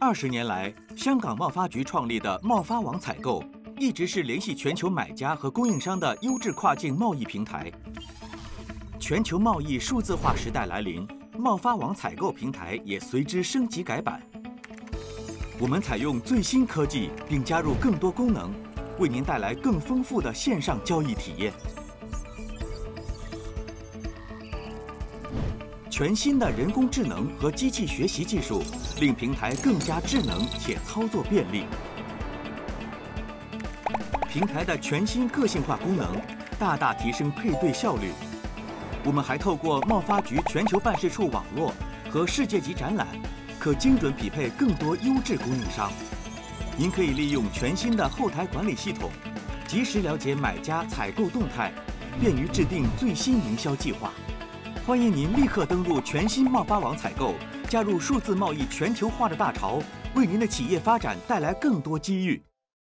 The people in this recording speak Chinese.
二十年来，香港贸发局创立的贸发网采购，一直是联系全球买家和供应商的优质跨境贸易平台。全球贸易数字化时代来临，贸发网采购平台也随之升级改版。我们采用最新科技，并加入更多功能，为您带来更丰富的线上交易体验。全新的人工智能和机器学习技术，令平台更加智能且操作便利。平台的全新个性化功能，大大提升配对效率。我们还透过贸发局全球办事处网络和世界级展览，可精准匹配更多优质供应商。您可以利用全新的后台管理系统，及时了解买家采购动态，便于制定最新营销计划。欢迎您立刻登录全新贸发网采购，加入数字贸易全球化的大潮，为您的企业发展带来更多机遇。